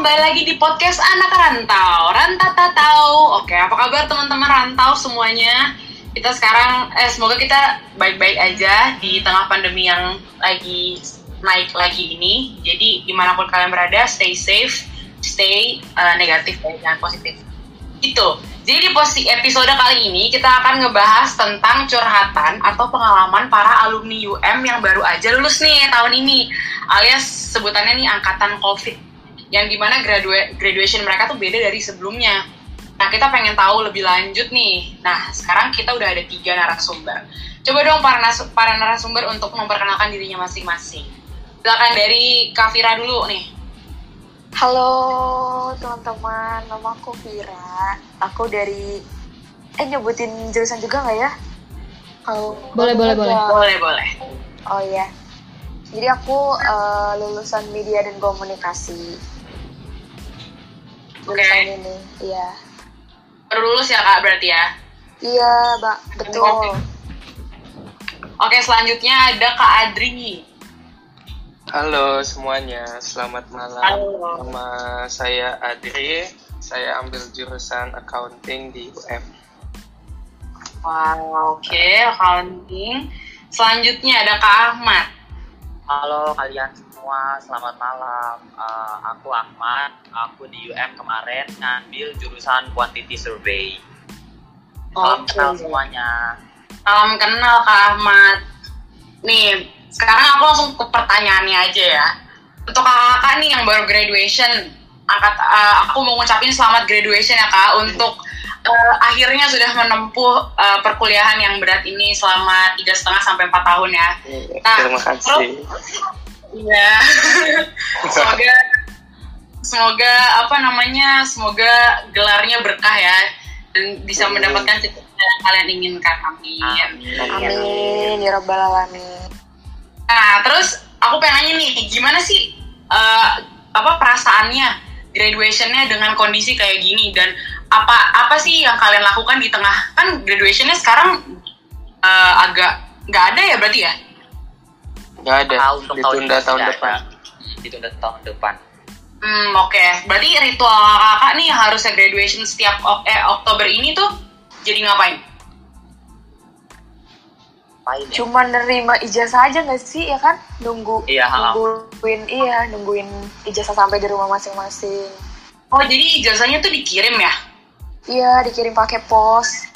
kembali lagi di podcast Anak Rantau. Rantata tahu Oke, apa kabar teman-teman rantau semuanya? Kita sekarang, eh semoga kita baik-baik aja di tengah pandemi yang lagi naik lagi ini. Jadi di mana pun kalian berada, stay safe, stay uh, negatif ya, jangan positif. Gitu, jadi di posi episode kali ini kita akan ngebahas tentang curhatan atau pengalaman para alumni UM yang baru aja lulus nih tahun ini. Alias sebutannya nih angkatan COVID yang di mana gradua graduation mereka tuh beda dari sebelumnya. Nah kita pengen tahu lebih lanjut nih. Nah sekarang kita udah ada tiga narasumber. Coba dong para, para narasumber untuk memperkenalkan dirinya masing-masing. Silakan dari Kavira dulu nih. Halo teman-teman, nama aku Vira. Aku dari eh nyebutin jurusan juga nggak ya? Kalau boleh boleh boleh. Boleh boleh. Oh iya. Jadi aku uh, lulusan media dan komunikasi Oke. Okay. ini. Iya. Baru lulus ya kak berarti ya? Iya, Mbak. Betul. Oke, Oke selanjutnya ada Kak Adri. Halo semuanya, selamat malam. Halo. Nama saya Adri, saya ambil jurusan accounting di UM. Wow, oke, okay, accounting. Selanjutnya ada Kak Ahmad. Halo kalian semua, selamat malam. Uh, aku Ahmad, aku di UM kemarin ngambil jurusan Quantity Survey. Salam okay. kenal semuanya. Salam kenal Kak Ahmad. Nih, sekarang aku langsung ke pertanyaannya aja ya. Untuk kakak-kakak nih yang baru graduation, angkat, uh, aku mau ngucapin selamat graduation ya kak untuk uh, akhirnya sudah menempuh uh, perkuliahan yang berat ini selama tiga setengah sampai empat tahun ya. Nah, terima kasih. Iya. semoga semoga apa namanya semoga gelarnya berkah ya dan bisa Amin. mendapatkan cita yang kalian inginkan. Amin. Amin. Amin. Ya rabbal alamin. Nah, terus aku pengen nanya nih, gimana sih uh, apa perasaannya graduationnya dengan kondisi kayak gini dan apa apa sih yang kalian lakukan di tengah kan graduationnya sekarang uh, agak nggak ada ya berarti ya? Nggak ada. Nah, untuk ditunda tahun, tahun depan. Ada. Ditunda tahun depan. Hmm, oke. Okay. Berarti ritual kakak nih harusnya graduation setiap eh, Oktober ini tuh jadi ngapain? Ngapain ya? Cuma nerima ijazah aja nggak sih ya kan? Nunggu iya, nungguin iya, nungguin ijazah sampai di rumah masing-masing. Oh, jadi ijazahnya tuh dikirim ya? Iya, dikirim pakai pos.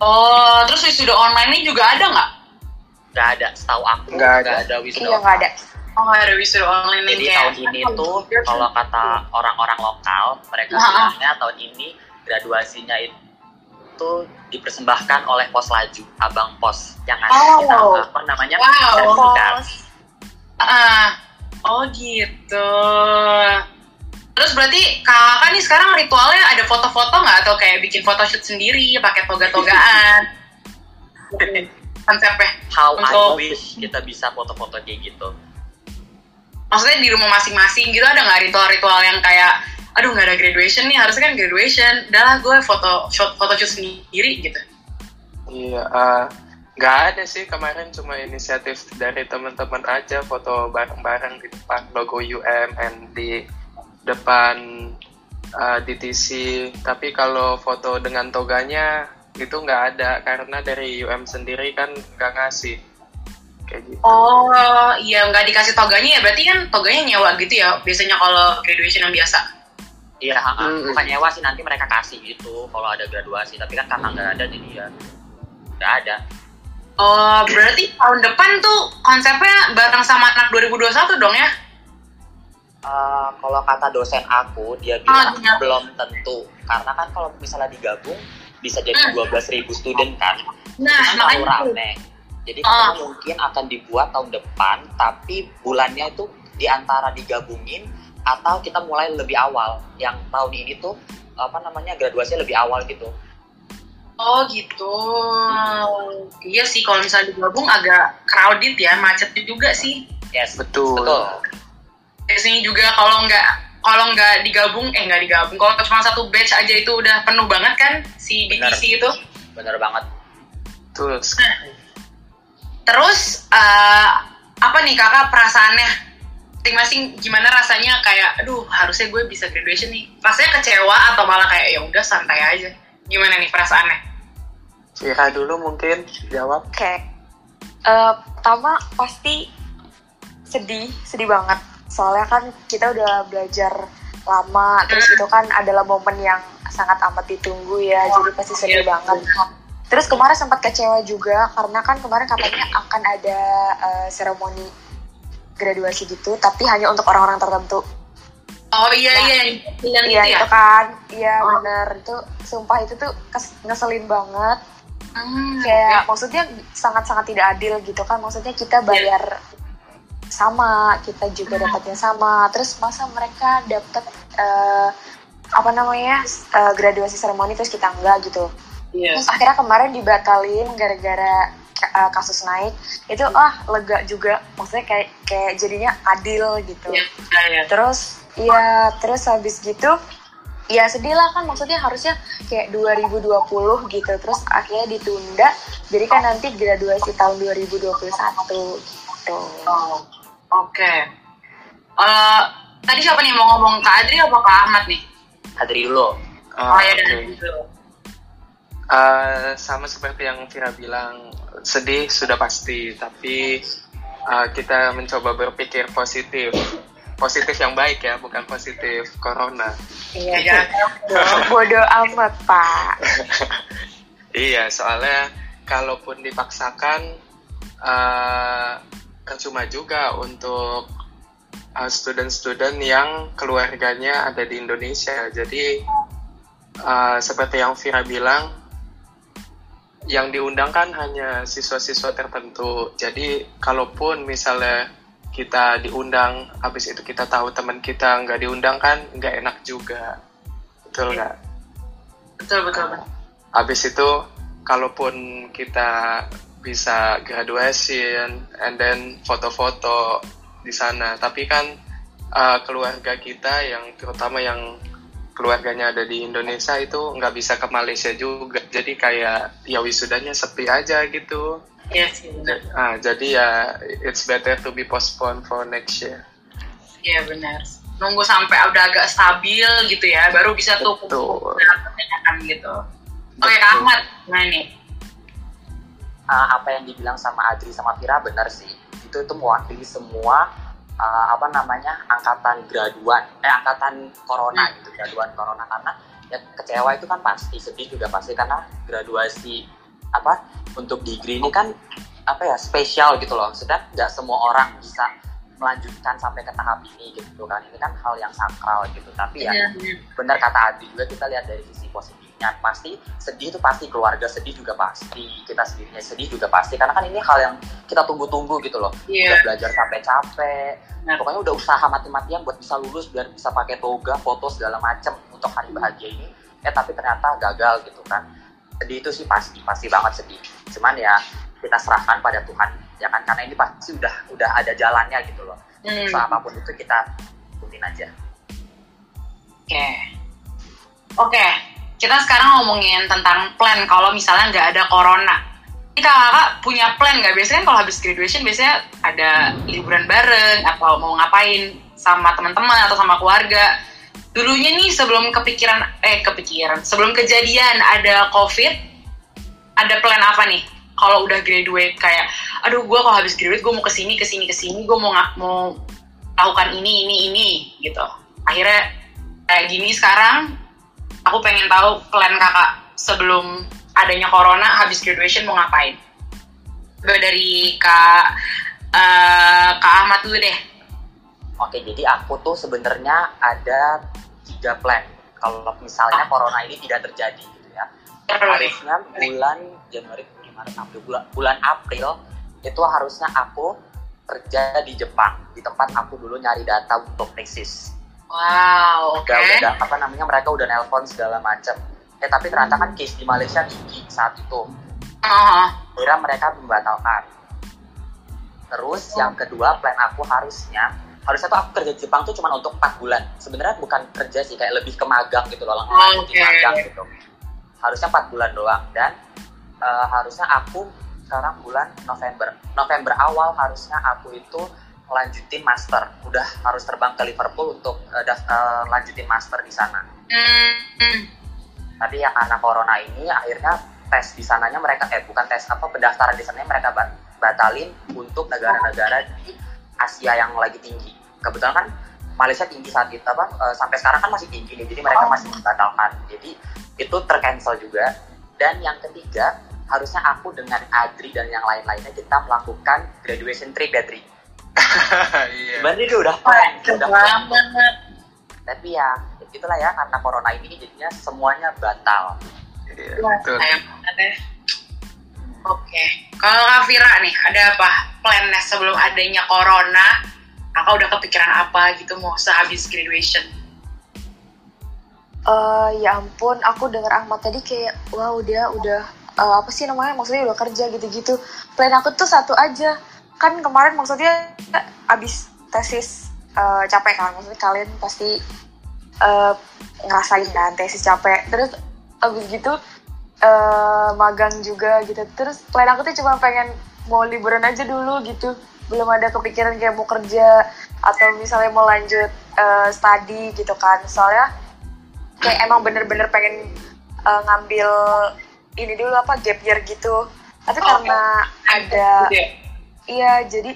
Oh, terus wisuda online ini juga ada nggak? nggak ada setahu aku nggak ada. ada wisuda iya nggak ada oh nggak ada wisuda online jadi kayak, tahun ini tuh kalau kata orang-orang lokal mereka bilangnya tahun ini graduasinya itu dipersembahkan oleh pos laju abang pos yang ada oh. kita apa namanya wow. pos uh, oh gitu Terus berarti kakak nih sekarang ritualnya ada foto-foto nggak? Atau kayak bikin photoshoot sendiri pakai toga-togaan? konsepnya how untuk... I wish kita bisa foto-foto kayak gitu. Maksudnya di rumah masing-masing gitu ada nggak ritual-ritual yang kayak aduh nggak ada graduation nih harusnya kan graduation. Udahlah gue foto shot foto shoot sendiri gitu. Iya uh, nggak ada sih. Kemarin cuma inisiatif dari teman-teman aja foto bareng-bareng di depan logo UM and di depan uh, DTC tapi kalau foto dengan toganya itu nggak ada karena dari UM sendiri kan nggak ngasih kayak gitu. Oh iya nggak dikasih toganya ya berarti kan toganya nyewa gitu ya biasanya kalau graduation yang biasa. Iya, hmm. bukan nyewa sih nanti mereka kasih gitu kalau ada graduasi tapi kan karena nggak ada jadi ya nggak ada. Oh berarti tahun depan tuh konsepnya bareng sama anak 2021 dong ya? Uh, kalau kata dosen aku dia bilang oh, belum tentu. Karena kan kalau misalnya digabung bisa jadi hmm. dua belas ribu student kan. Nah makanya rame. Jadi oh. mungkin akan dibuat tahun depan tapi bulannya itu di antara digabungin atau kita mulai lebih awal. Yang tahun ini tuh apa namanya graduasi lebih awal gitu. Oh gitu. Hmm. iya sih kalau misalnya digabung agak crowded ya macet juga sih. Yes betul. betul biasanya juga kalau nggak kalau nggak digabung eh nggak digabung. Kalau cuma satu batch aja itu udah penuh banget kan si DTC itu? Bener banget. Nah, terus uh, apa nih kakak perasaannya? Masing-masing gimana rasanya kayak aduh harusnya gue bisa graduation nih. Rasanya kecewa atau malah kayak ya udah santai aja. Gimana nih perasaannya? Vira dulu mungkin jawab. Oke. Eh, pertama pasti sedih, sedih banget. Soalnya kan kita udah belajar lama, terus itu kan adalah momen yang sangat amat ditunggu ya, jadi pasti sedih Iya. banget. Terus kemarin sempat kecewa juga karena kan kemarin katanya akan ada eh, seremoni graduasi gitu, tapi hanya untuk orang-orang tertentu. oh iya iya yang pilihan Iya itu ya itu kan, iya Oh. bener itu sumpah itu tuh kes- ngeselin banget. Hmm, kayak ya. maksudnya sangat-sangat tidak adil gitu kan maksudnya kita bayar sama kita juga Hmm. dapatnya sama. Terus masa mereka dapat eh, apa namanya eh, graduasi seremoni terus kita enggak gitu. Iya. terus akhirnya kemarin dibatalin gara-gara eh, kasus naik. Itu ah lega juga. Maksudnya kayak kayak jadinya adil gitu. Iya, iya. terus ya terus habis gitu ya sedih lah kan. Maksudnya harusnya kayak 2020 gitu. Terus akhirnya ditunda. Jadi kan nanti graduasi tahun 2021 gitu. Oh, oke. Eh, tadi siapa nih mau ngomong Kak Adri apa Kak Ahmad nih? Adri dulu. Ah, oh ya oke. dan dulu. Eh, sama seperti yang Vira bilang, sedih sudah pasti, tapi eh, kita mencoba berpikir positif. Positif yang baik ya, bukan positif corona. Iya kan. bodoh amat pak Iya, soalnya kalaupun dipaksakan, eh percuma juga untuk eh, student-student yang keluarganya ada di Indonesia. Jadi, eh, seperti yang Vira bilang, yang diundang kan hanya siswa-siswa tertentu. Jadi, kalaupun misalnya kita diundang, habis itu kita tahu teman kita nggak diundang kan, nggak enak juga. Betul nggak? Betul betul. betul. Habis itu, kalaupun kita bisa graduation and then foto-foto di sana, tapi kan uh, keluarga kita yang terutama yang keluarganya ada di Indonesia itu nggak bisa ke Malaysia juga, jadi kayak ya wisudanya sepi aja gitu. Iya sih benar. Ah, jadi ya it's better to be postponed for next year. Iya benar. Nunggu sampai udah agak stabil gitu ya, baru bisa tuh Betul. pertanyaan gitu. Oke Kak Ahmad, nah nih. Ah, apa yang dibilang sama Adri sama Vira benar sih. Itu itu mewakili semua ah, apa namanya angkatan graduan, eh angkatan corona gitu, graduan corona karena ya kecewa itu kan pasti, sedih juga pasti karena graduasi apa untuk degree ini kan apa ya spesial gitu loh. Sedang nggak semua orang bisa melanjutkan sampai ke tahap ini gitu kan. Ini kan hal yang sakral gitu. Tapi ya Iya. benar kata Adi juga kita lihat dari sisi positifnya pasti sedih itu pasti keluarga sedih juga pasti kita sendirinya sedih juga pasti karena kan ini hal yang kita tunggu-tunggu gitu loh Iya. udah belajar sampai capek Benar. pokoknya udah usaha mati-matian buat bisa lulus biar bisa pakai toga foto segala macem untuk hari bahagia ini eh tapi ternyata gagal gitu kan sedih itu sih pasti pasti banget sedih cuman ya kita serahkan pada Tuhan ya kan karena ini pasti udah udah ada jalannya gitu loh Hmm. usaha apa pun itu kita ikutin aja Oke. Oke, kita sekarang ngomongin tentang plan kalau misalnya nggak ada corona. Ini kakak punya plan nggak? Biasanya kan kalau habis graduation biasanya ada liburan bareng atau mau ngapain sama teman-teman atau sama keluarga. Dulunya nih sebelum kepikiran, eh kepikiran, sebelum kejadian ada covid, ada plan apa nih? Kalau udah graduate kayak, aduh gue kalau habis graduate gue mau ke sini, ke sini, ke sini, gue mau nggak mau lakukan ini, ini, ini, gitu. Akhirnya kayak gini sekarang aku pengen tahu plan kakak sebelum adanya corona habis graduation mau ngapain Gue dari kak eh, kak Ahmad dulu deh Oke, jadi aku tuh sebenarnya ada tiga plan. Kalau misalnya corona ini tidak terjadi gitu ya. Harusnya bulan Januari, Maret, April, bulan, bulan April itu harusnya aku kerja di Jepang, di tempat aku dulu nyari data untuk tesis. wow oke Udah, udah apa namanya mereka udah nelpon segala macam. Eh tapi ternyata kan case di Malaysia tinggi saat itu. Oh, Kira mereka membatalkan. Terus yang kedua plan aku harusnya harusnya tuh aku kerja di Jepang tuh cuma untuk 4 bulan. Sebenarnya bukan kerja sih kayak lebih ke magang gitu loh, langsung Oh, magang gitu. Harusnya 4 bulan doang dan eh, harusnya aku sekarang bulan November. November awal harusnya aku itu lanjutin master. Udah harus terbang ke Liverpool untuk uh, daf- uh, lanjutin master di sana. Hmm, tapi ya karena corona ini akhirnya tes di sananya mereka eh bukan tes apa pendaftaran di sananya mereka ba- batalin untuk negara-negara di Asia yang lagi tinggi. Kebetulan kan Malaysia tinggi saat itu apa eh, sampai sekarang kan masih tinggi nih jadi mereka masih membatalkan jadi itu tercancel juga. Dan yang ketiga harusnya aku dengan Adri dan yang lain-lainnya kita melakukan graduation trip ya Adri iya Sebenarnya dia udah plan, keren udah plan. banget. tapi ya itulah ya karena corona ini jadinya semuanya batal iya betul banget ya. Oke, kalau Kak Vira nih, ada apa plannya sebelum adanya corona? Kakak udah kepikiran apa gitu mau sehabis graduation? Eh, ya ampun, aku denger Ahmad tadi kayak, wow dia udah eh, apa sih namanya? Maksudnya udah kerja gitu-gitu. Plan aku tuh satu aja. Kan kemarin maksudnya abis tesis eh, capek kan, maksudnya kalian pasti eh, ngerasain kan tesis capek. Terus abis gitu eh, magang juga gitu. Terus plan aku tuh cuma pengen mau liburan aja dulu gitu. Belum ada kepikiran kayak mau kerja atau misalnya mau lanjut eh, study gitu kan. Soalnya kayak emang bener-bener pengen uh, ngambil ini dulu apa gap year gitu tapi Oh, karena ada Gitu ya? iya jadi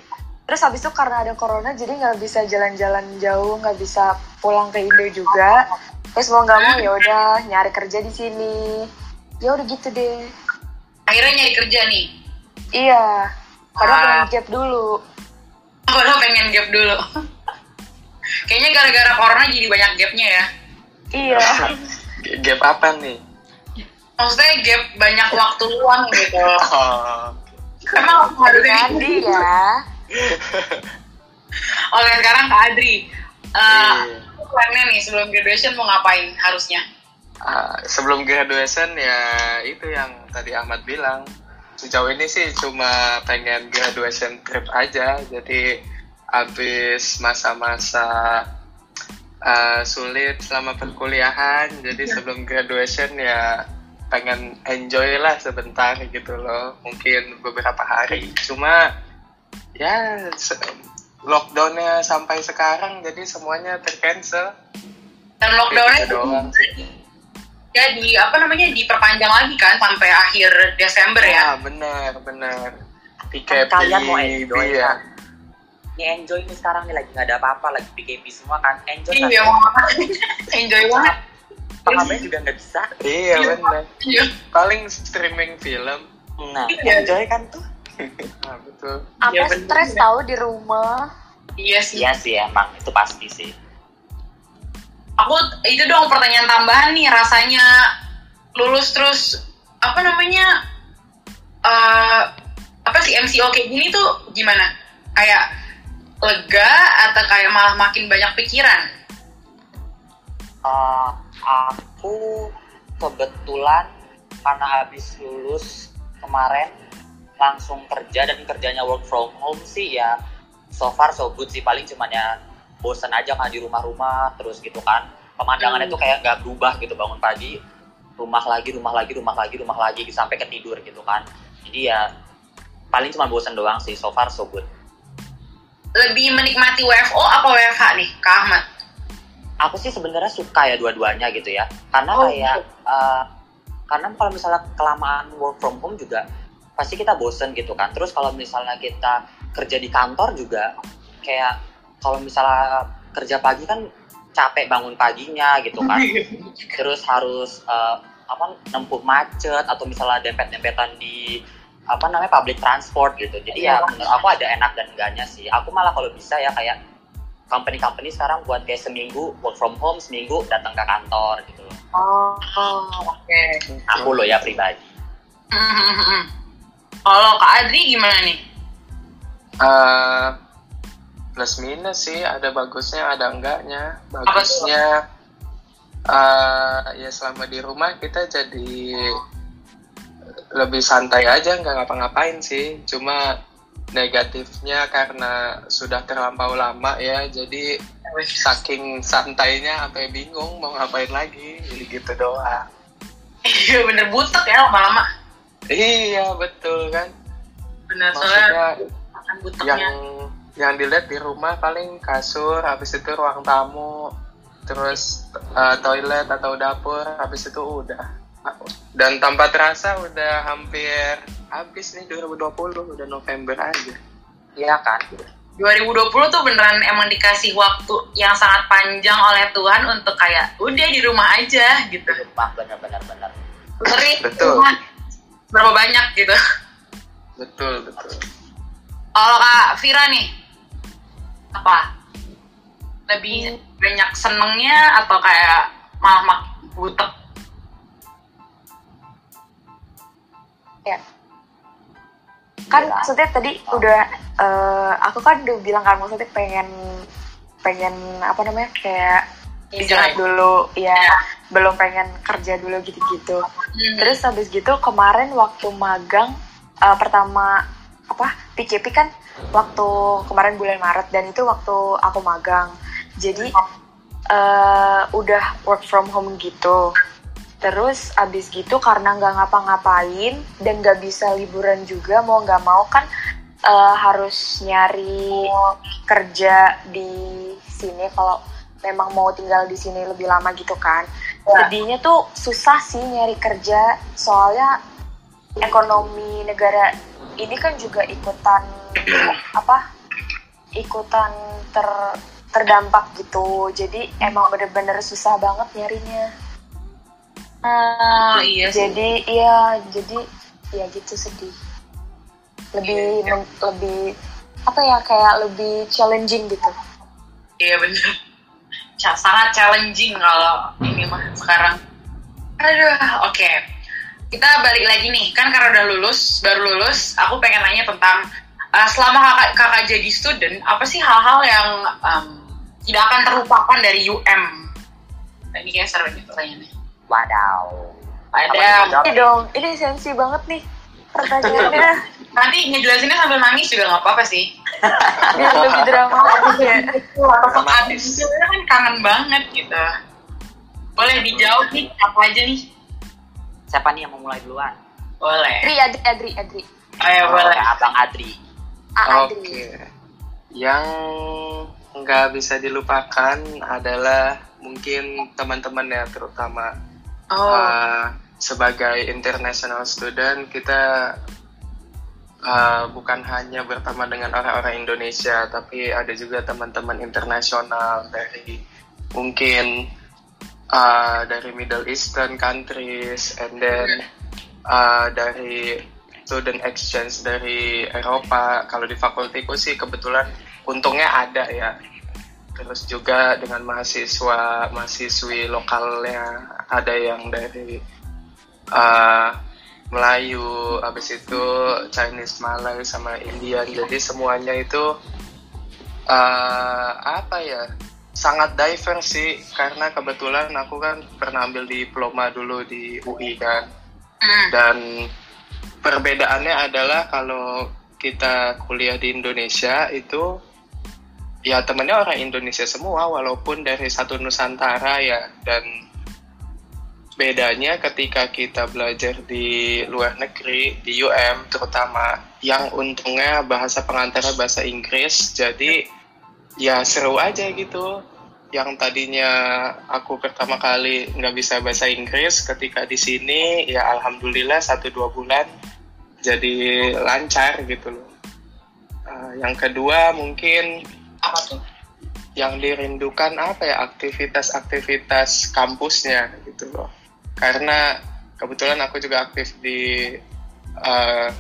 terus habis itu karena ada corona jadi nggak bisa jalan-jalan jauh nggak bisa pulang ke Indo juga terus mau nggak mau ya udah nyari kerja di sini ya udah gitu deh Akhirnya nyari kerja nih. iya padahal Ah. pengen gap dulu Padahal pengen gap dulu. Kayaknya gara-gara corona jadi banyak gapnya ya. iya gap apa nih Maksudnya gap banyak waktu luang gitu. oh Emang Aduh, ada Nandi ya Oke sekarang Kak Adri. Eh, Iya. plannya nih sebelum graduation mau ngapain harusnya? Ah, sebelum graduation ya itu yang tadi Ahmad bilang sejauh ini sih cuma pengen graduation trip aja jadi habis masa-masa ah, sulit selama perkuliahan jadi sebelum graduation ya pengen enjoy lah sebentar gitu loh mungkin beberapa hari cuma ya lockdownnya sampai sekarang jadi semuanya tercancel Dan lockdownnya Gitu doang ya di apa namanya diperpanjang lagi kan sampai akhir Desember ya. Ah, benar, benar. Kan PKP kalian mau enjoy iya. kan ini enjoy nih sekarang nih lagi nggak ada apa-apa lagi PKP semua kan enjoy kan Iya mau ngapain? Enjoy banget. Pengamen juga nggak bisa Iya, benar. Iya. Paling streaming film. nah Iya. enjoy kan tuh Nah, betul. apa Iya, bener. stres tahu di rumah Iya sih. iya sih emang itu pasti sih Aku itu dong pertanyaan tambahan nih rasanya lulus terus apa namanya eh apa sih MCO kayak gini tuh gimana? Kayak lega atau kayak malah makin banyak pikiran? Eh, aku kebetulan karena habis lulus kemarin langsung kerja dan kerjanya work from home sih ya. So far so good sih. Paling cuman ya bosen aja kan di rumah-rumah terus gitu kan. Pemandangannya Hmm. tuh kayak nggak berubah gitu. Bangun pagi rumah lagi rumah lagi rumah lagi rumah lagi sampai ketidur gitu kan. Jadi ya paling cuma bosen doang sih. So far so good. Lebih menikmati WFO apa WFH nih, Kak Ahmad? Aku sih sebenarnya suka ya dua-duanya gitu ya. Karena Oh, kayak eh, karena kalau misalnya kelamaan work from home juga pasti kita bosen gitu kan. Terus kalau misalnya kita kerja di kantor juga kayak kalau misalnya kerja pagi kan capek bangun paginya gitu kan. Terus harus eh, apa nempuh macet atau misalnya dempet-dempetan di apa namanya public transport gitu. Jadi ya Iya. menurut aku ada enak dan enggaknya sih. Aku malah kalau bisa ya kayak company-company sekarang buat kayak seminggu work from home seminggu datang ke kantor gitu loh Oh, oke. aku loh ya pribadi Kalau Kak Adri gimana nih? Eh, plus minus sih, ada bagusnya, ada enggaknya. Bagusnya eh, ya selama di rumah kita jadi lebih santai aja, nggak ngapa-ngapain sih. Cuma negatifnya karena sudah terlampau lama ya, jadi saking santainya sampai bingung mau ngapain lagi, jadi gitu doang. Iya bener butek ya lama-lama. Iya betul kan. Bener soalnya yang yang dilihat di rumah paling kasur habis itu ruang tamu terus uh, toilet atau dapur habis itu udah dan tanpa terasa udah hampir habis nih 2020 udah November aja Iya kan? 2020 tuh beneran emang dikasih waktu yang sangat panjang oleh Tuhan untuk kayak udah di rumah aja gitu. Sumpah benar-benar benar. Ngeri Betul. rumah berapa banyak gitu. betul betul Kalau Kak Vira nih apa? Lebih banyak senengnya atau kayak malah mak butek? Ya. Kan Iya. maksudnya tadi udah eh, aku kan udah bilang kan maksudnya pengen pengen apa namanya kayak istirahat dulu ya belum pengen kerja dulu gitu-gitu. Hmm. terus habis gitu kemarin waktu magang eh, pertama apa PCP kan waktu kemarin bulan Maret dan itu waktu aku magang. Jadi eh, udah work from home gitu terus abis gitu karena nggak ngapa-ngapain dan nggak bisa liburan juga mau nggak mau kan eh, harus nyari kerja di sini kalau memang mau tinggal di sini lebih lama gitu kan. Ya. sedihnya tuh susah sih nyari kerja soalnya ekonomi negara ini kan juga ikutan apa ikutan ter terdampak gitu. Jadi emang bener-bener susah banget nyarinya Oh iya sih. jadi iya jadi ya gitu sedih lebih Iya. men- lebih apa ya kayak lebih challenging gitu Iya bener. Ca- sangat challenging kalau ini mah sekarang. Aduh, oke. Kita balik lagi nih, kan karena udah lulus, baru lulus, aku pengen nanya tentang uh, selama kakak, kakak jadi student, apa sih hal-hal yang um, tidak akan terlupakan dari UM? Nah, ini kayak seru nih pertanyaannya. Wadaw. Ada. ini dong ini sensi banget nih pertanyaannya Nanti ngejelasinnya sambil nangis juga nggak apa-apa sih. biar lebih dramatis ya Sosok adik itu kan kangen banget gitu. Boleh dijawab nih, apa aja nih? Siapa nih yang mau mulai duluan? Boleh. Adri Adri Adri Adri Ayo boleh. Oh, Abang Adri. Ah, Oke. Yang nggak bisa dilupakan adalah mungkin teman-teman ya terutama Oh. uh, sebagai international student kita uh, bukan hanya berteman dengan orang-orang Indonesia tapi ada juga teman-teman internasional dari mungkin uh, dari Middle Eastern countries and then uh, dari student exchange dari Eropa kalau di fakultiku sih kebetulan untungnya ada ya terus juga dengan mahasiswa mahasiswi lokalnya ada yang dari uh, Melayu habis itu Chinese Malay sama Indian. Jadi semuanya itu uh, apa ya sangat diverse sih. Karena kebetulan aku kan pernah ambil diploma dulu di UI kan. Hmm. dan perbedaannya adalah kalau kita kuliah di Indonesia itu ya temennya orang Indonesia semua walaupun dari satu Nusantara ya dan bedanya ketika kita belajar di luar negeri di UM terutama yang untungnya bahasa pengantarnya bahasa Inggris jadi ya seru aja gitu yang tadinya aku pertama kali nggak bisa bahasa Inggris ketika di sini ya alhamdulillah satu dua bulan jadi lancar gitu loh. Uh, yang kedua mungkin Apa tuh? yang dirindukan apa ya aktivitas-aktivitas kampusnya gitu loh. Karena kebetulan aku juga aktif di uh,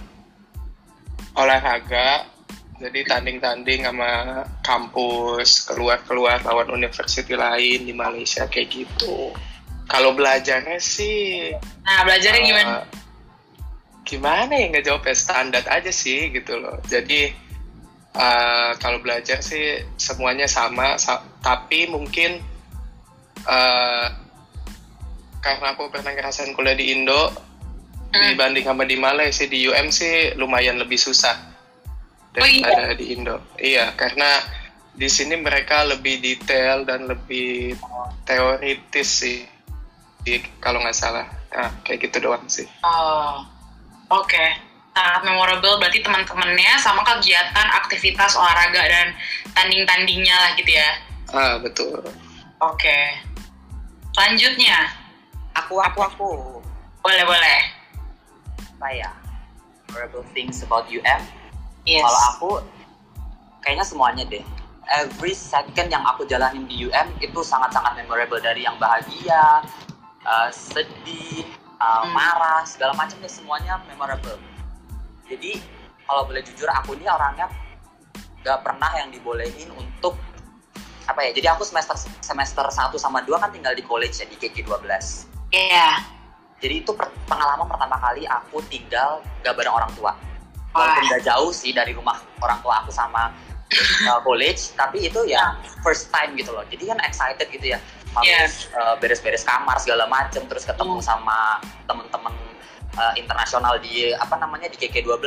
olahraga jadi tanding-tanding sama kampus keluar-keluar lawan university lain di Malaysia kayak gitu kalau belajarnya sih Nah, belajarnya eh, gimana? gimana ya ngejawabnya standar aja sih gitu loh jadi eh, kalau belajar sih semuanya sama sa- tapi mungkin eh, karena aku pernah ngerasain kuliah di Indo Hmm. dibanding sama di Malaysia di UM sih lumayan lebih susah Oh, iya? daripada di Indo. Iya, karena di sini mereka lebih detail dan lebih teoritis sih, kalau nggak salah. Nah, kayak gitu doang sih. Oh, oke. Sangat memorable berarti teman-temannya sama kegiatan aktivitas olahraga dan tanding-tandingnya lah gitu ya. Ah, betul. Oke. Selanjutnya, Aku aku aku. boleh boleh. Apa ya? Memorable things about UM. Yes. Kalau aku kayaknya semuanya deh. Every second yang aku jalanin di UM itu sangat-sangat memorable dari yang bahagia, uh, sedih, uh, Hmm. marah, segala macam deh semuanya memorable. Jadi kalau boleh jujur aku ini orangnya gak pernah yang dibolehin untuk apa ya? Jadi aku semester semester 1 sama 2 kan tinggal di college ya di KK 12. Iya. Jadi itu per- pengalaman pertama kali aku tinggal gak bareng orang tua. Walaupun gak jauh sih dari rumah orang tua aku sama uh, college, tapi itu ya first time gitu loh. Jadi kan excited gitu ya. Harus uh, beres-beres kamar segala macem, terus ketemu Hmm. sama temen-temen uh, internasional di apa namanya di KK 12.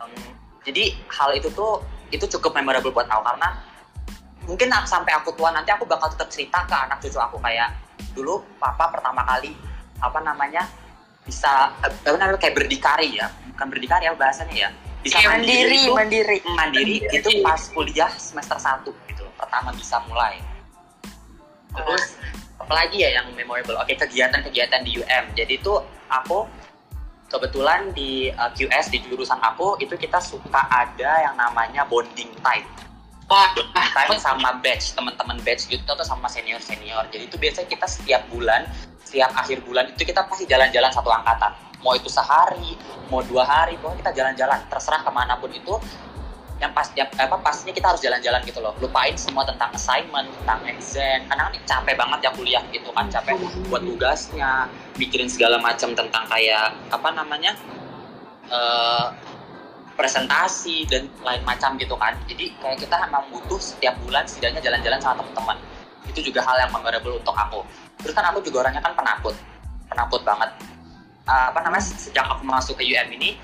Um, jadi hal itu tuh itu cukup memorable buat aku karena mungkin sampai aku tua nanti aku bakal tetap cerita ke anak cucu aku kayak dulu papa pertama kali apa namanya bisa eh, apa namanya kayak berdikari ya bukan berdikari ya bahasanya ya bisa Kayak mandiri itu- mandiri. mandiri itu pas kuliah semester 1 gitu pertama bisa mulai. Terus apalagi ya yang memorable. Oke kegiatan-kegiatan di UM jadi itu aku kebetulan di uh, QS di jurusan aku itu kita suka ada yang namanya bonding time. Wah. time sama batch teman-teman batch gitu atau sama senior senior jadi itu biasanya kita setiap bulan setiap akhir bulan itu kita pasti jalan-jalan satu angkatan. Mau itu sehari mau dua hari pokoknya kita jalan-jalan. Terserah ke mana pun itu yang pas yang, apa pastinya kita harus jalan-jalan gitu loh. Lupain semua tentang assignment tentang exam. Karena kan capek banget ya kuliah gitu kan capek buat tugasnya mikirin segala macam tentang kayak apa namanya eh, presentasi dan lain macam gitu kan. Jadi kayak kita emang butuh setiap bulan setidaknya jalan-jalan sama teman-teman. Itu juga hal yang memorable untuk aku. Terus kan aku juga orangnya kan penakut. Penakut banget. Eh, apa namanya sejak aku masuk ke UM ini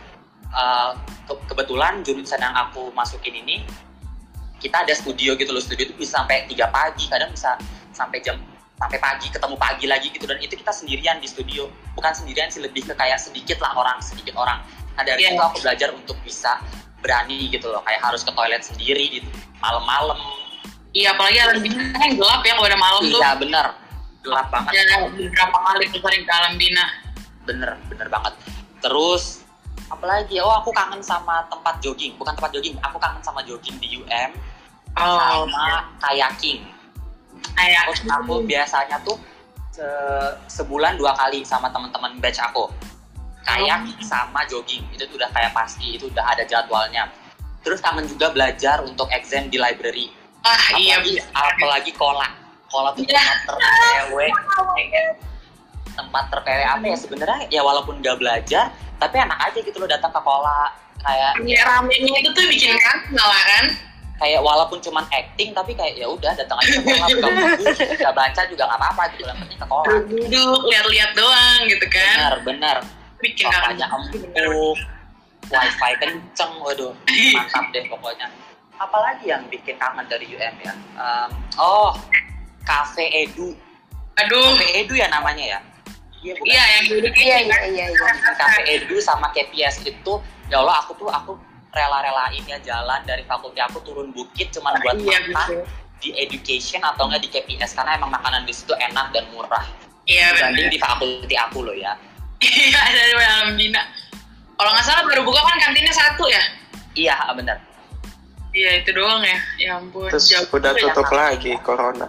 eh, ke- kebetulan jurusan yang aku masukin ini kita ada studio gitu loh. Studio itu bisa sampai tiga pagi kadang bisa sampai jam sampai pagi ketemu pagi lagi gitu. Dan itu kita sendirian di studio. Bukan sendirian sih lebih ke kayak sedikit lah orang sedikit orang. Nah dari Iya. situ aku belajar untuk bisa berani gitu loh. Kayak harus ke toilet sendiri di malam-malam. Iya, apalagi alam bina kan gelap ya kalau udah malam tuh. iya bener. Gelap banget. Ya, beberapa kali tuh sering ke alam bina. bener bener banget. Terus apalagi oh aku kangen sama tempat jogging. Bukan tempat jogging aku kangen sama jogging di UM Oh, sama kayaking. Kayak terus aku biasanya tuh se- sebulan dua kali sama teman-teman batch aku. Kayak sama jogging. Itu tuh udah kayak pasti itu udah ada jadwalnya. Terus kangen juga belajar untuk exam di library. Ah iya apalagi apalagi kola. Kola tuh Iya. tempat terpewe tempat terpewe apa ya sebenarnya ya walaupun nggak belajar tapi enak aja gitu loh datang ke kola kayak ya, ramenya itu tuh bikin kan kan? kayak walaupun cuman acting tapi kayak ya udah datang aja ke kola buka buku nggak baca juga nggak apa-apa gitu yang penting ke kola. Duduk lihat-lihat doang gitu kan? Bener bener bikin Bapaknya empuk wifi kenceng waduh mantap deh pokoknya. Apalagi yang bikin kangen dari UM ya? Em, oh cafe edu. Aduh. Cafe edu ya namanya ya iya iya yang duduk iya iya kan. iya iya. Cafe edu sama KPS itu ya Allah aku tuh aku rela-relain ya jalan dari fakulti aku turun bukit cuman buat iya makan betul di education atau enggak di KPS karena emang makanan di situ enak dan murah. Iya dibanding benar di fakulti aku loh ya. Iya dari alam bina kalau nggak salah baru buka kan kantinnya satu ya? Iya bener iya itu doang ya. Ya ampun Terus Jauh udah ya. tutup lagi corona.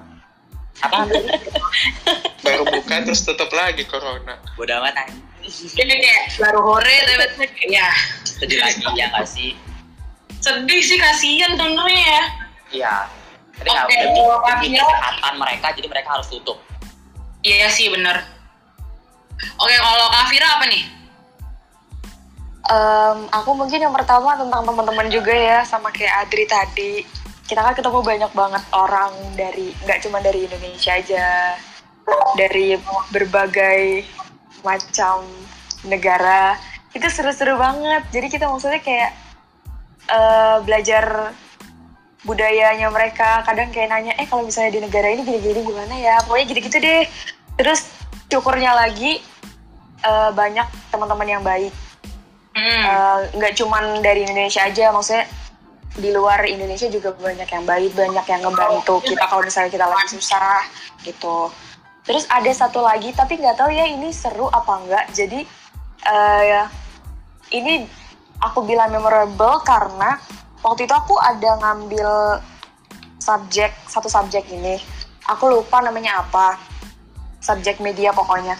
apa Baru buka terus tutup lagi corona. bodoh amat anjing. Ini kayak baru hore tapi ya. Sedih lagi ya nggak sih? Sedih sih kasihan sebenarnya ya. Iya. Tapi nggak demi, kalau Viro? kesehatan mereka jadi mereka harus tutup. Iya sih bener. Oke kalau Kak Fira apa nih? Em, aku mungkin yang pertama tentang teman-teman juga ya sama kayak Adri tadi. Kita kan ketemu banyak banget orang dari nggak cuma dari Indonesia aja dari berbagai macam negara. Itu seru-seru banget. Jadi kita maksudnya kayak eh, belajar budayanya mereka. Kadang kayak nanya eh kalau misalnya di negara ini gini-gini gimana ya? Pokoknya gitu-gitu deh. Terus syukurnya lagi eh, banyak teman-teman yang baik. Hmm. Eh, nggak cuman dari Indonesia aja maksudnya di luar Indonesia juga banyak yang baik banyak yang ngebantu kita. Kalau misalnya kita lagi susah gitu terus ada satu lagi tapi nggak tahu ya ini seru apa enggak jadi eh, ini aku bilang memorable karena waktu itu aku ada ngambil subjek satu subjek ini. Aku lupa namanya apa. Subjek media pokoknya.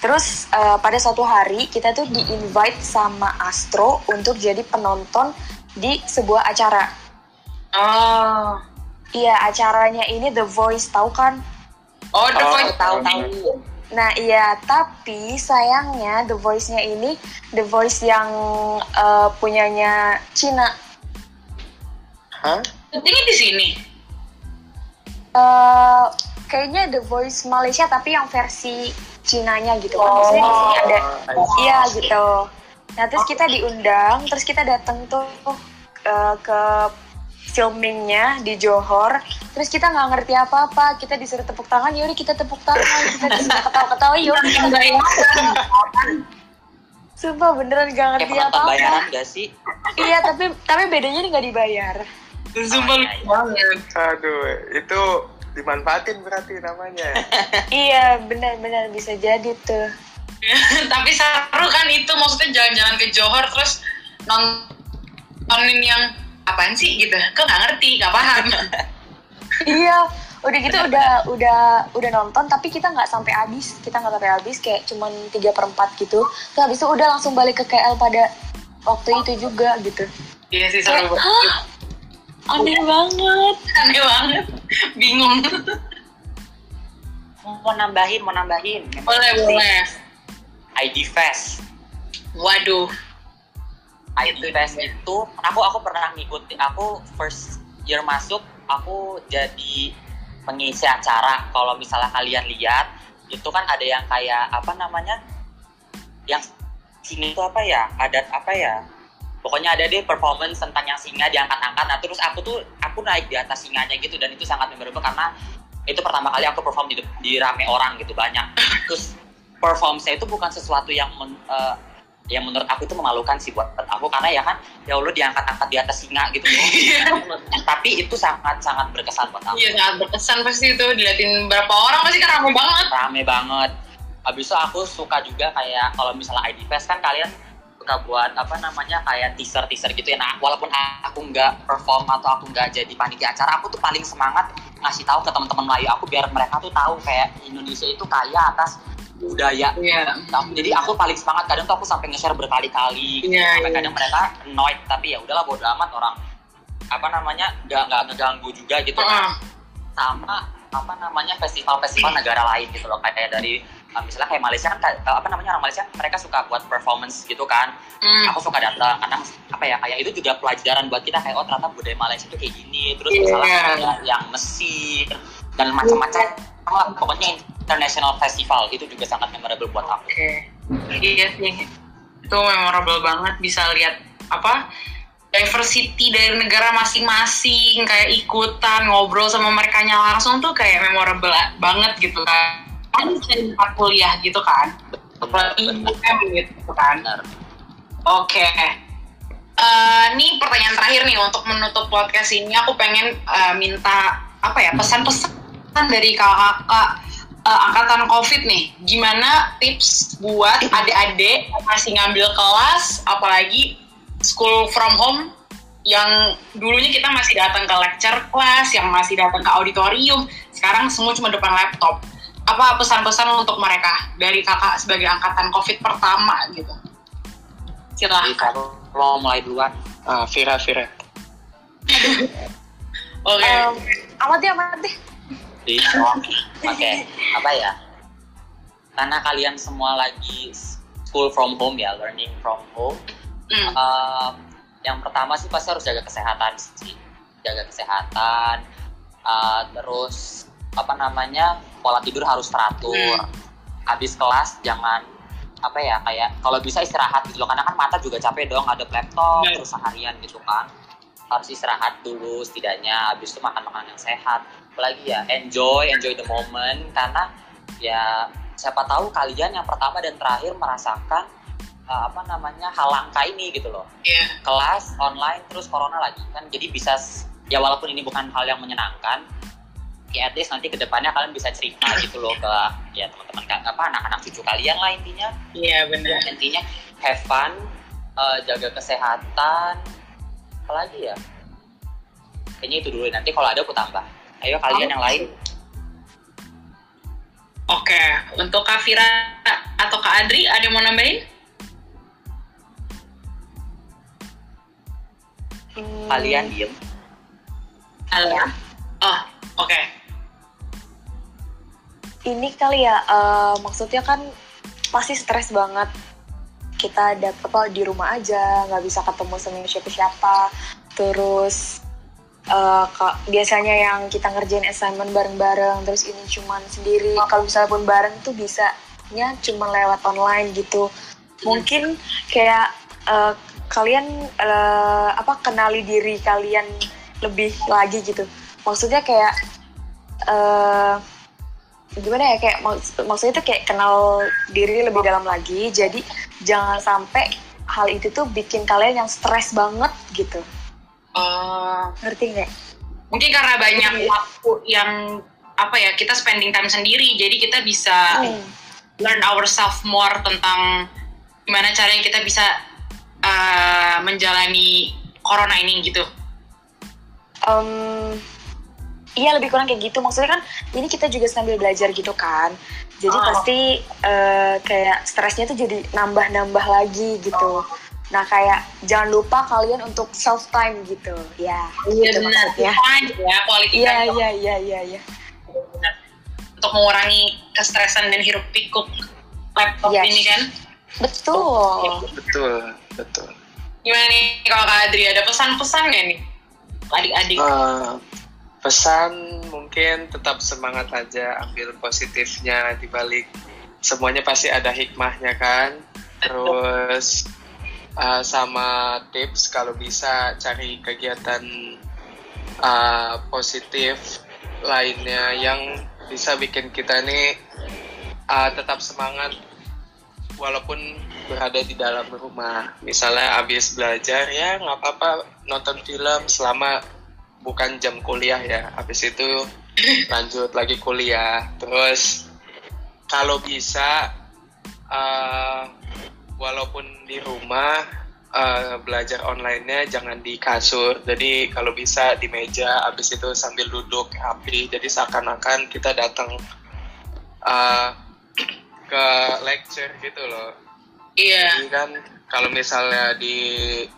Terus eh, pada suatu hari kita tuh di invite sama Astro untuk jadi penonton di sebuah acara. Oh. iya acaranya ini The Voice tahu kan Oh, The Oh, Voice. tahu tahu Nah iya, tapi sayangnya The Voice-nya ini The Voice yang eh, punyanya Cina. Hah? Ini di sini. Eh, kayaknya The Voice Malaysia tapi yang versi Cinanya gitu kan. Maksudnya di sini ada, Oh, iya gitu. Nah terus kita diundang, terus kita datang tuh eh, ke filmingnya di Johor. Terus kita nggak ngerti apa-apa, kita disuruh tepuk tangan, yaudah kita tepuk tangan, kita disuruh ketawa-ketawa, yaudah kita Sumpah beneran gak ngerti penonton apa-apa. bayaran gak sih Iya, tapi tapi bedanya nih nggak dibayar. Sumpah Oh, iya, iya. banget. Aduh, itu dimanfaatin berarti namanya. iya, benar-benar bisa jadi tuh. Tapi seru kan itu maksudnya jalan-jalan ke Johor terus nontonin yang apaan sih gitu. Kok nggak ngerti, nggak paham. iya, udah gitu udah udah udah nonton tapi kita nggak sampai habis. Kita nggak sampai habis kayak cuman 3 per 4 gitu. Terus habis itu udah langsung balik ke KL pada waktu itu juga gitu. Iya sih seru banget. "Hah? Aneh banget. Aneh banget. Bingung. mau nambahin mau nambahin boleh, boleh. ID Fest Waduh. Fest itu aku aku pernah ngikuti aku first year masuk aku jadi pengisi acara. Kalau misalnya kalian lihat itu kan ada yang kayak apa namanya yang singa itu apa ya adat apa ya pokoknya ada deh performance tentang yang singa diangkat-angkat nah terus aku tuh aku naik di atas singanya gitu dan itu sangat memorable karena itu pertama kali aku perform di, di rame orang gitu banyak. Terus perform saya itu bukan sesuatu yang men- eh, yang menurut aku itu memalukan sih buat aku karena ya kan ya Allah diangkat-angkat di atas singa gitu loh. tapi itu sangat sangat berkesan buat aku Iya sangat berkesan pasti itu diliatin berapa orang pasti kan rame banget. rame banget habis itu aku suka juga kayak kalau misalnya ID Fest kan kalian suka buat apa namanya kayak teaser teaser gitu ya nah walaupun aku nggak perform atau aku nggak jadi panitia acara aku tuh paling semangat ngasih tahu ke teman-teman Melayu aku biar mereka tuh tahu kayak Indonesia itu kaya atas budaya Iya. Nah, jadi aku paling semangat kadang tuh aku sampai nge-share berkali-kali gitu. Iya, sampai iya. kadang mereka annoyed tapi ya udahlah bodo amat orang apa namanya nggak nggak ngeganggu juga gitu kan sama apa namanya festival-festival negara lain gitu loh kayak dari uh, misalnya kayak Malaysia kan apa namanya orang Malaysia mereka suka buat performance gitu kan Hmm. aku suka datang karena apa ya kayak itu juga pelajaran buat kita kayak oh ternyata budaya Malaysia itu kayak gini terus Iya. misalnya ada yang Mesir dan macam-macam lah pokoknya international festival itu juga sangat memorable buat aku Oke. Iya sih. Itu memorable banget bisa lihat apa diversity dari negara masing-masing kayak ikutan ngobrol sama mereka langsung tuh kayak memorable banget gitu kan. Kan bisa tempat kuliah gitu kan. Apalagi UM gitu kan. Oke. Eh, ini pertanyaan terakhir nih untuk menutup podcast ini aku pengen eh, minta apa ya pesan-pesan dari kakak-kakak eh, angkatan COVID nih. Gimana tips buat adik-adik yang masih ngambil kelas, apalagi school from home yang dulunya kita masih datang ke lecture class, yang masih datang ke auditorium, sekarang semua cuma depan laptop. Apa pesan-pesan untuk mereka dari kakak sebagai angkatan COVID pertama gitu? Silahkan. kalau mulai duluan Ah, Vira, Vira. Oke. Em, amat deh, amat deh. Oke apa ya karena kalian semua lagi school from home ya learning from home Hmm. eh, yang pertama sih pasti harus jaga kesehatan sih jaga kesehatan eh, terus apa namanya pola tidur harus teratur Hmm. habis kelas jangan apa ya kayak kalau bisa istirahat gitu loh karena kan mata juga capek dong ada laptop Hmm. terus seharian gitu kan harus istirahat dulu setidaknya habis itu makan makanan yang sehat apalagi ya enjoy enjoy the moment karena ya siapa tahu kalian yang pertama dan terakhir merasakan uh, apa namanya hal langka ini gitu loh Iya. kelas online terus corona lagi kan jadi bisa ya walaupun ini bukan hal yang menyenangkan ya at least nanti ke depannya kalian bisa cerita gitu loh ke ya teman-teman apa anak-anak cucu kalian lah intinya Iya benar. intinya have fun uh, jaga kesehatan apalagi ya? Kayaknya itu dulu nanti kalau ada aku tambah. Ayo kalian yang lain. Oke, untuk Kak Vira atau Kak Adri ada yang mau nambahin? Hmm, kalian diem. Halo. Oh, oke. ini kali ya eh, maksudnya kan pasti stres banget kita ada apa di rumah aja nggak bisa ketemu sama siapa-siapa. Terus ka- biasanya yang kita ngerjain assignment bareng-bareng terus ini cuman sendiri. Kalau misalnya pun bareng tuh bisanya cuman lewat online gitu. Mungkin kayak eh, kalian eh, apa kenali diri kalian lebih lagi gitu. Maksudnya kayak eh gimana ya kayak maks- maksudnya itu kayak kenal diri lebih dalam lagi. Jadi jangan sampai hal itu tuh bikin kalian yang stres banget gitu Oh, ngerti nggak mungkin karena banyak Iya. waktu yang apa ya kita spending time sendiri, jadi kita bisa Hmm. learn ourselves more tentang gimana caranya kita bisa uh, menjalani corona ini gitu. Em, iya lebih kurang kayak gitu maksudnya kan ini kita juga sambil belajar gitu kan jadi Oh. pasti eh, kayak stresnya tuh jadi nambah-nambah lagi gitu nah kayak jangan lupa kalian untuk self time gitu ya gitu maksudnya Time ya, quality iya time. iya iya iya iya Benar. Untuk mengurangi kestresan dan hiruk pikuk laptop Yes. ini kan. betul betul betul Gimana nih kalau Kak Adri ada pesan-pesan nggak nih? Adik-adik. Eh, pesan mungkin tetap semangat aja ambil positifnya di balik. Semuanya pasti ada hikmahnya kan? Terus eh, sama tips kalau bisa cari kegiatan eh, positif lainnya yang bisa bikin kita nih eh, tetap semangat walaupun berada di dalam rumah. Misalnya habis belajar ya nggak apa-apa nonton film selama bukan jam kuliah ya. Habis itu lanjut lagi kuliah. Terus kalau bisa eh, walaupun di rumah eh, belajar online-nya jangan di kasur. Jadi kalau bisa di meja habis itu sambil duduk rapi jadi seakan-akan kita datang eh, ke lecture gitu loh. Iya. jadi kan kalau misalnya di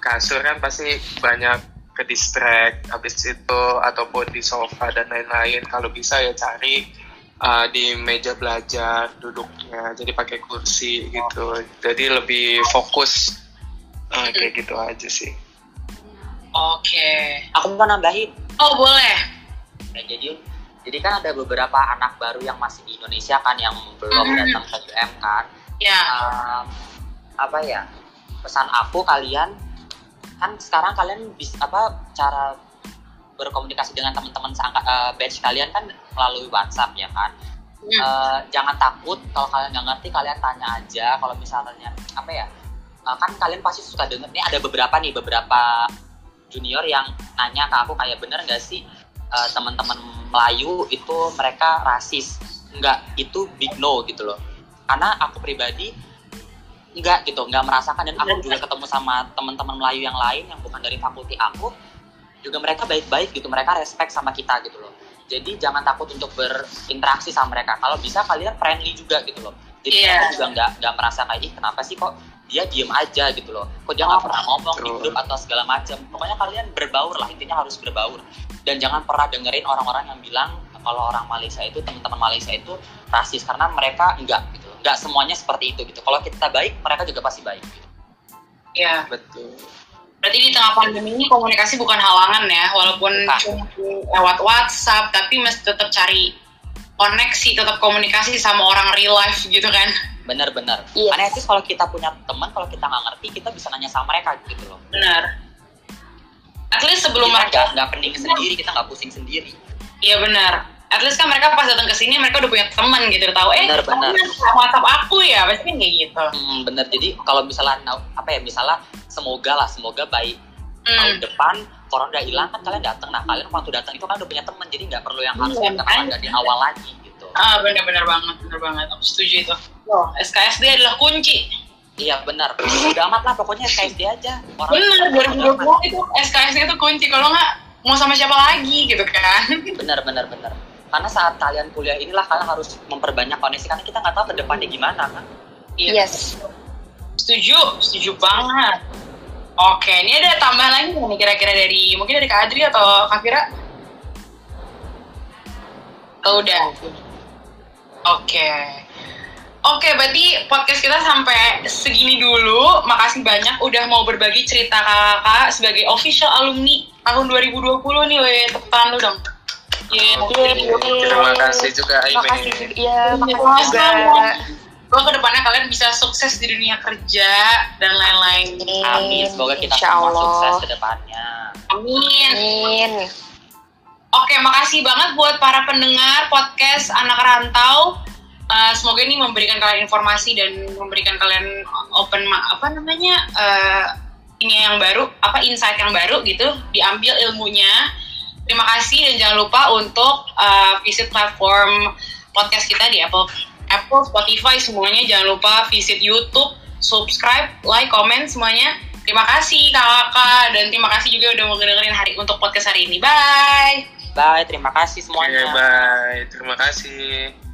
kasur kan pasti banyak ke distract habis itu ataupun di sofa dan lain-lain. Kalau bisa ya cari uh, di meja belajar duduknya, jadi pakai kursi gitu. Jadi lebih fokus Uh, kayak gitu aja sih. Oke. aku mau nambahin Oh boleh. Ya, jadi jadi kan ada beberapa anak baru yang masih di Indonesia kan yang belum Mhm. datang ke UM kan. Ya. Um, apa ya? Pesan aku kalian kan sekarang kalian bisa apa cara berkomunikasi dengan teman-teman seangka- eh, batch kalian kan melalui WhatsApp ya kan. Hmm. Eh, jangan takut kalau kalian nggak ngerti kalian tanya aja kalau misalnya apa ya eh, kan kalian pasti suka denger nih ada beberapa nih beberapa junior yang nanya ke aku kayak bener nggak sih eh, teman-teman Melayu itu mereka rasis nggak itu big no gitu loh karena aku pribadi nggak gitu. Nggak merasakan. Dan aku juga ketemu sama teman-teman Melayu yang lain yang bukan dari fakulti aku juga mereka baik-baik gitu. Mereka respect sama kita gitu loh. Jadi jangan takut untuk berinteraksi sama mereka. Kalau bisa kalian friendly juga gitu loh. Jadi Iya. mereka juga nggak nggak merasa kayak ih kenapa sih kok dia diem aja? gitu loh. Kok dia nggak pernah ngomong di Betul. grup atau segala macam? Pokoknya kalian berbaur lah. Intinya harus berbaur. Dan jangan pernah dengerin orang-orang yang bilang kalau orang Malaysia itu teman-teman Malaysia itu rasis. Karena mereka enggak nggak semuanya seperti itu gitu kalau kita baik mereka juga pasti baik gitu. Ya. Betul. Berarti di tengah pandemi ini komunikasi bukan halangan ya, walaupun cuma lewat WhatsApp, tapi mesti tetap cari koneksi, tetap komunikasi sama orang real life gitu kan. bener-bener Yes. karena itu kalau kita punya teman kalau kita nggak ngerti kita bisa nanya sama mereka gitu loh Benar. At least sebelum kita mereka, nggak nggak pening sendiri kita nggak pusing sendiri iya benar. At least kan mereka pas datang ke sini mereka udah punya teman gitu tahu eh Benar, benar. kamu WhatsApp aku ya? Pasti kan kayak gitu. Hmm, bener jadi kalau misalnya apa ya misalnya semoga lah semoga baik tahun hmm. depan corona udah hilang kan kalian datang. Nah kalian waktu datang itu kan udah punya teman jadi nggak perlu yang harus Iya, yang kenalan makanya. dari awal lagi gitu. Ah benar-benar banget benar banget. Aku setuju itu. Oh, SKSD adalah kunci. Iya benar. Udah amat lah pokoknya SKSD aja. Orang bener 2020 itu SKSD itu kunci. Kalau nggak mau sama siapa lagi gitu kan? Benar benar benar karena saat kalian kuliah inilah kalian harus memperbanyak koneksi karena kita nggak tahu ke depannya gimana kan? Iya. Yes. setuju setuju banget. Oke ini ada tambahan lagi nih kira-kira dari mungkin dari Kak Adri atau Kak Fira? Oh, udah. Oke. Oke berarti podcast kita sampai segini dulu. Makasih banyak udah mau berbagi cerita kakak sebagai official alumni tahun 2020 nih weh. Tepuk tangan lu dong Iya, Terima kasih juga Aime. juga. Iya, makasih juga. Semoga ke depannya kalian bisa sukses di dunia kerja dan lain-lain. amin semoga kita Insya semua Allah. sukses ke depannya Amin. Amin. Oke, makasih banget buat para pendengar podcast Anak Rantau. Uh, semoga ini memberikan kalian informasi dan memberikan kalian open apa namanya uh, ini yang baru, apa insight yang baru gitu, diambil ilmunya. Terima kasih dan jangan lupa untuk uh, visit platform podcast kita di Apple, Apple, Spotify semuanya. Jangan lupa visit YouTube, subscribe, like, comment semuanya. Terima kasih kakak dan terima kasih juga udah mau dengerin hari untuk podcast hari ini. Bye. bye terima kasih semuanya bye. Terima kasih.